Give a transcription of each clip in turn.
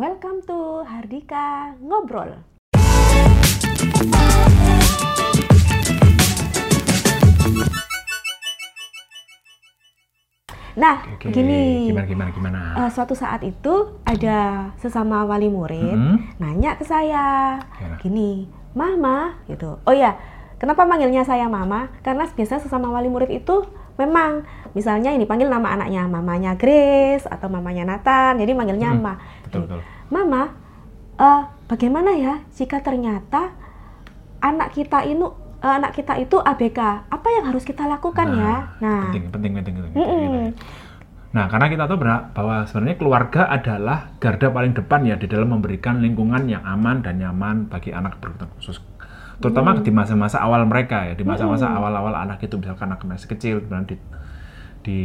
Welcome to Hardika Ngobrol. Nah, Oke, gini. Gimana gimana gimana? eh, suatu saat itu ada sesama wali murid Mm-mm. nanya ke saya, Gimana? gini, Mama, gitu. Oh ya, kenapa manggilnya saya Mama? Karena biasa sesama wali murid itu memang misalnya ini panggil nama anaknya, mamanya Grace atau mamanya Nathan, jadi manggilnya Hmm, Ma. Betul, betul. Mama, eh, bagaimana ya jika ternyata anak kita ini eh, anak kita itu ABK? Apa yang harus kita lakukan ya? Nah, penting penting penting, penting, gitu ya. Nah, karena kita tahu benar bahwa sebenarnya keluarga adalah garda paling depan ya di dalam memberikan lingkungan yang aman dan nyaman bagi anak berkebutuhan khusus. Terutama Mm. di masa-masa awal mereka ya, di masa-masa awal-awal anak itu misalkan anak masih kecil kemudian di di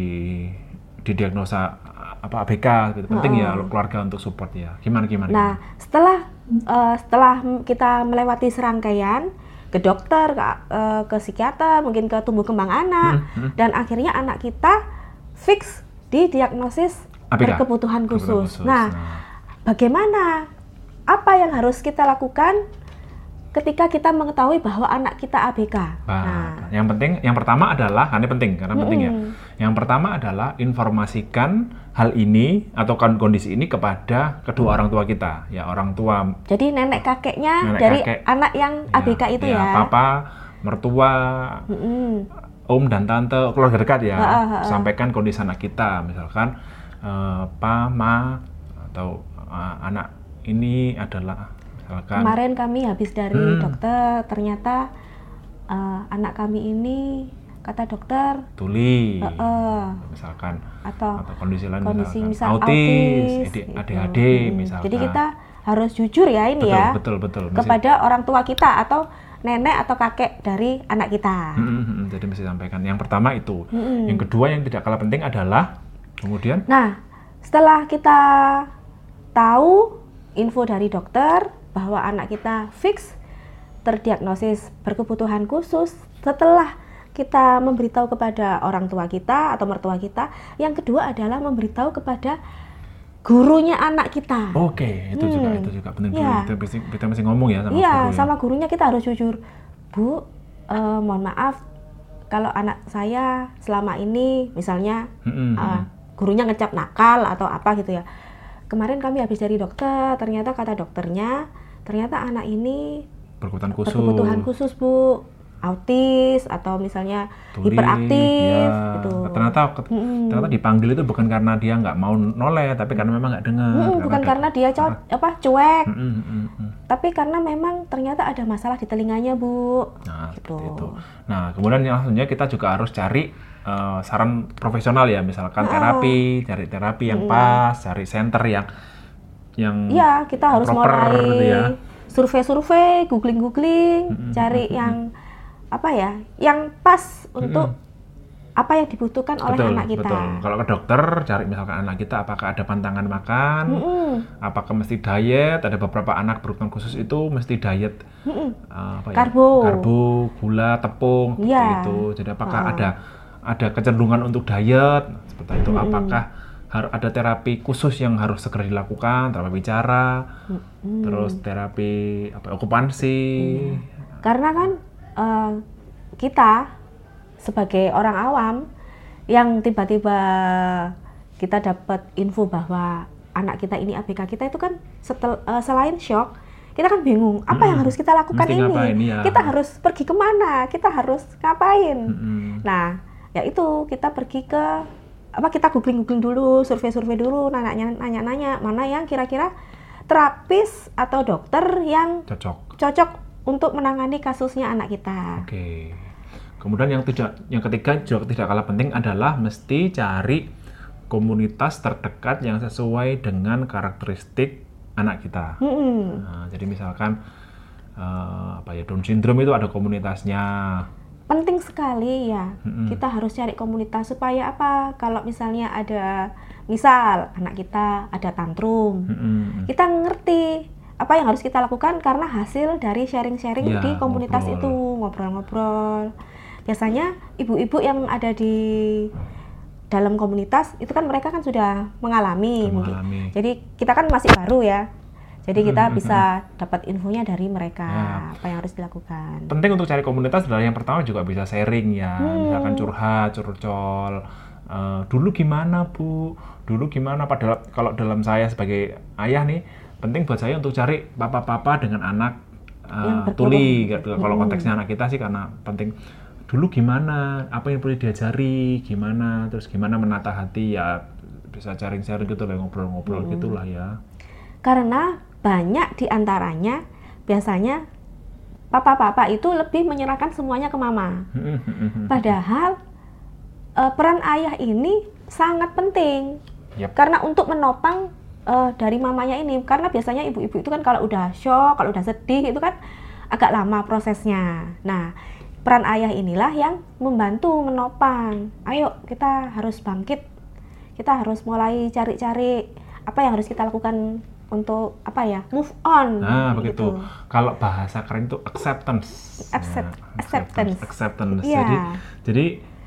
didiagnosa apa ABK gitu. Penting ya keluarga untuk support ya. Gimana gimana? Nah, setelah eh, setelah kita melewati serangkaian ke dokter, ke, eh, ke psikiater, mungkin ke tumbuh kembang anak, Hmm, dan akhirnya anak kita fix di diagnosis ABK, berkebutuhan Kebutuhan khusus. Nah, bagaimana? Apa yang harus kita lakukan ketika kita mengetahui bahwa anak kita ABK? Nah, yang penting, yang pertama adalah, nah ini penting karena penting ya. Yang pertama adalah informasikan hal ini atau kon- kondisi ini kepada kedua orang tua kita, ya orang tua Jadi nenek kakeknya Nenek dari kakek. anak yang ABK itu ya. papa, mertua, Mm-mm. om dan tante, keluarga dekat ya. Ha, ha, ha. Sampaikan kondisi anak kita, misalkan eh, pa, ma atau eh, anak ini adalah misalkan Kemarin kami habis dari Hmm. dokter, ternyata eh, anak kami ini kata dokter tuli, eh, eh, misalkan atau atau kondisi lain kondisi misalkan misal autis, AD- gitu. ADHD Hmm. misalkan. Jadi kita harus jujur ya ini betul, ya betul betul Mesti- kepada orang tua kita atau nenek atau kakek dari anak kita. Mm, mm, mm, jadi mesti sampaikan. Yang pertama itu. Mm-mm. Yang kedua yang tidak kalah penting adalah kemudian Nah, setelah kita tahu info dari dokter bahwa anak kita fix terdiagnosis berkebutuhan khusus, setelah kita memberitahu kepada orang tua kita atau mertua kita, yang kedua adalah memberitahu kepada gurunya anak kita. oke itu juga Hmm. itu juga penting Iya. kita mesti kita mesti ngomong ya sama iya, guru ya. sama gurunya kita harus jujur. Bu, eh, mohon maaf kalau anak saya selama ini misalnya Mm, mm, mm. uh, gurunya ngecap nakal atau apa gitu ya. Kemarin kami habis dari dokter, ternyata kata dokternya, ternyata anak ini berkebutuhan khusus. berkebutuhan khusus bu, autis atau misalnya tuli, hiperaktif ya. gitu. Ternyata ternyata dipanggil itu bukan karena dia nggak mau noleh, tapi karena memang nggak dengar. Mm, bukan ada- karena dia co- apa cuek, Mm, mm, mm, mm. tapi karena memang ternyata ada masalah di telinganya bu. Nah, Gitu. itu. Nah, kemudian yang selanjutnya kita juga harus cari eh, saran profesional ya, misalkan terapi, cari terapi yang pas, cari center yang yang Iya, kita harus proper mulai gitu ya. survei-survei, googling-googling, cari yang apa ya, yang pas untuk apa yang dibutuhkan oleh betul, anak kita. betul. Kalau ke dokter, cari misalkan anak kita apakah ada pantangan makan, Mm-mm. apakah mesti diet, ada beberapa anak berkebutuhan khusus itu mesti diet eh, apa ya? Karbo. karbo, gula, tepung, Iya. itu. Jadi apakah ada ada kecenderungan untuk diet seperti itu? Apakah harus ada terapi khusus yang harus segera dilakukan, terapi bicara, terus terapi apa okupansi. Karena kan eh, kita sebagai orang awam yang tiba-tiba kita dapat info bahwa anak kita ini ABK kita itu kan setel, eh, selain shock kita kan bingung apa yang harus kita lakukan Mesti ini ngapain, iya. kita harus pergi ke mana kita harus ngapain Mm-mm. nah ya itu kita pergi ke apa kita googling googling dulu survei survei dulu nanya nanya nanya mana yang kira-kira terapis atau dokter yang Cocok. cocok untuk menangani kasusnya anak kita. Oke. Kemudian yang tidak yang ketiga juga tidak kalah penting adalah mesti cari komunitas terdekat yang sesuai dengan karakteristik anak kita. Mm-mm. Nah, jadi misalkan eh, apa ya Down syndrome itu ada komunitasnya. Penting sekali ya. Mm-mm. Kita harus cari komunitas supaya apa? Kalau misalnya ada misal anak kita ada tantrum, Mm-mm. kita ngerti apa yang harus kita lakukan karena hasil dari sharing-sharing Iya, di komunitas ngobrol. itu, ngobrol-ngobrol. Biasanya ibu-ibu yang ada di dalam komunitas itu kan mereka kan sudah mengalami, mungkin. mengalami. Jadi kita kan masih baru ya. Jadi kita Hmm, hmm, bisa dapat infonya dari mereka Ya. apa yang harus dilakukan. penting untuk cari komunitas adalah yang pertama juga bisa sharing ya Hmm. misalkan curhat curcol Eh, dulu gimana bu dulu gimana padahal kalau dalam saya sebagai ayah nih penting buat saya untuk cari papa-papa dengan anak bertumbuh. tuli kalau Hmm. konteksnya anak kita sih karena penting dulu gimana apa yang perlu diajari gimana terus gimana menata hati ya bisa sharing-sharing gitu lah ngobrol-ngobrol Hmm. gitulah ya Karena banyak di antaranya biasanya papa-papa itu lebih menyerahkan semuanya ke mama. Padahal eh, peran ayah ini sangat penting. Yap. Karena untuk menopang eh, dari mamanya ini, karena biasanya ibu-ibu itu kan kalau udah shock, kalau udah sedih itu kan agak lama prosesnya. Nah, peran ayah inilah yang membantu menopang. Ayo kita harus bangkit, kita harus mulai cari-cari apa yang harus kita lakukan untuk apa ya move on. Nah, gitu. begitu. Kalau bahasa keren itu acceptance. Accept- Ya, acceptance. Acceptance. Iya. Jadi, jadi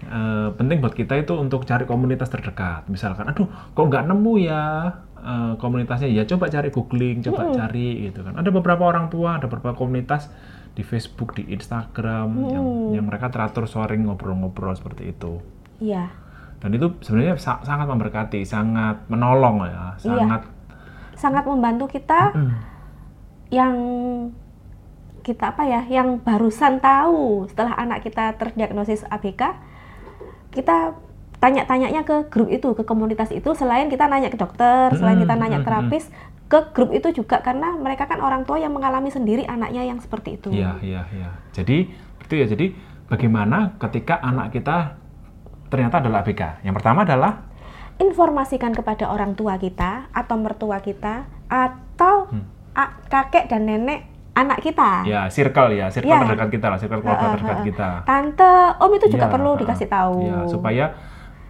eh, penting buat kita itu untuk cari komunitas terdekat. Misalkan, aduh, kok nggak nemu ya eh, komunitasnya? Ya coba cari googling, coba cari gitu kan. Ada beberapa orang tua, ada beberapa komunitas di Facebook, di Instagram yang yang mereka teratur sharing ngobrol-ngobrol seperti itu. Iya. Dan itu sebenarnya sa- sangat memberkati, sangat menolong ya, Iya. sangat Sangat membantu kita Hmm. yang kita apa ya, yang barusan tahu setelah anak kita terdiagnosis ABK, kita tanya-tanyanya ke grup itu, ke komunitas itu, selain kita nanya ke dokter, selain Mm, kita nanya mm, ke terapis, ke grup itu juga karena mereka kan orang tua yang mengalami sendiri anaknya yang seperti itu. Iya, iya, iya. Jadi itu ya. Jadi bagaimana ketika anak kita ternyata adalah ABK? Yang pertama adalah Informasikan kepada orang tua kita atau mertua kita atau Hmm. kakek dan nenek anak kita. ya circle ya, circle Iya. terdekat kita lah, circle keluarga Heeh, terdekat heeh. kita. Tante, om itu juga Iya, perlu dikasih tahu. Iya, supaya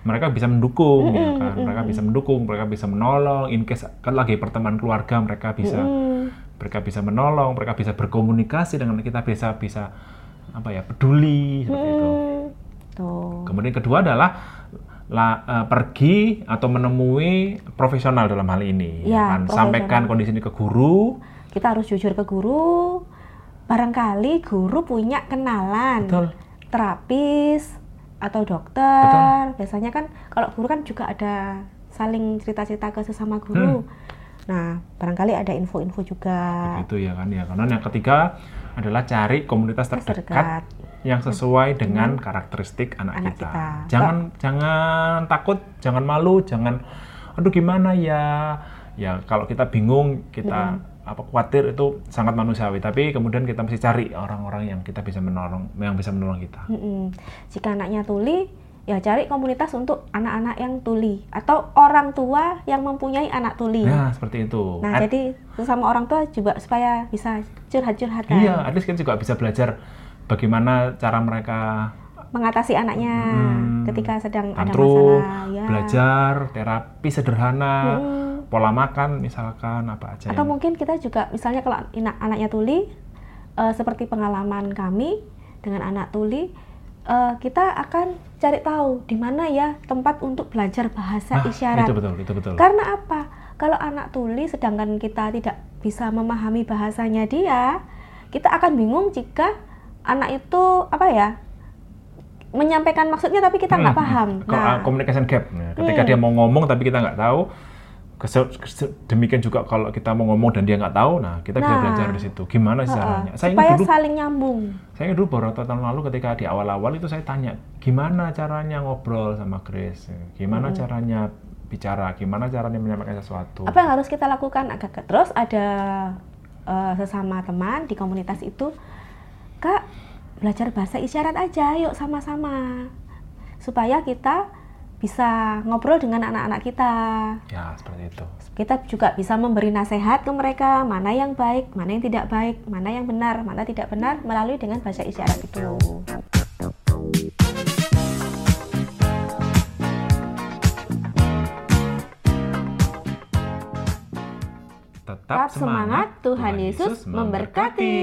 mereka bisa mendukung, ya Mm-mm, kan? Mereka bisa mendukung, mereka bisa menolong. In case kan lagi pertemuan keluarga, mereka bisa, Mm, mereka bisa menolong, mereka bisa berkomunikasi dengan kita, bisa bisa apa ya peduli seperti itu. mm. Tuh. Kemudian kedua adalah la- eh, pergi atau menemui profesional dalam hal ini. Ya, kan? profesional. Sampaikan kondisi ini ke guru. Kita harus jujur ke guru. Barangkali guru punya kenalan Betul. terapis atau dokter. Biasanya kan kalau guru kan juga ada saling cerita-cerita ke sesama Hmm. guru. Nah, barangkali ada info-info juga. Itu ya kan ya. Karena yang ketiga adalah cari komunitas terdekat Terdekat. yang sesuai dengan karakteristik anak, Anak kita. kita. Jangan jangan takut, jangan malu, jangan aduh gimana ya. Ya kalau kita bingung, kita apa khawatir itu sangat manusiawi. Tapi kemudian kita mesti cari orang-orang yang kita bisa menolong, yang bisa menolong kita. Mm-mm. Jika anaknya tuli, ya cari komunitas untuk anak-anak yang tuli atau orang tua yang mempunyai anak tuli. Nah seperti itu. Nah, At- jadi sesama orang tua juga supaya bisa curhat-curhatan, Iya, at least kita juga bisa belajar bagaimana cara mereka mengatasi anaknya Hmm, ketika sedang ada tantrum, masalah. Ya. belajar terapi sederhana, Mm. Pola makan misalkan apa aja Atau yang mungkin kita juga, misalnya kalau ina- anaknya tuli, eh, seperti pengalaman kami dengan anak tuli, eh, kita akan cari tahu di mana ya tempat untuk belajar bahasa Nah, isyarat. itu betul, itu betul. Karena apa? Kalau anak tuli sedangkan kita tidak bisa memahami bahasanya dia, kita akan bingung jika anak itu apa ya? menyampaikan maksudnya tapi kita nggak Hmm, paham. hmm. Kalau, uh, communication gap. Nah, ketika Hmm. dia mau ngomong tapi kita nggak tahu, demikian juga kalau kita mau ngomong dan dia nggak tahu, nah kita bisa Nah. belajar di situ. Gimana sih caranya? Saya supaya dulu, saling nyambung. saya ingat dulu beberapa tahun lalu ketika di awal-awal itu saya tanya, gimana caranya ngobrol sama Grace? Gimana caranya bicara? Gimana caranya menyampaikan sesuatu? Apa yang harus kita lakukan? Agak terus ada eh, sesama teman di komunitas itu, Kak, belajar bahasa isyarat aja, yuk sama-sama. Supaya kita bisa ngobrol dengan anak-anak kita. Ya, seperti itu. Kita juga bisa memberi nasihat ke mereka, mana yang baik, mana yang tidak baik, mana yang benar, mana tidak benar melalui dengan bahasa isyarat itu. Tetap Tetap semangat, Tuhan Yesus memberkati.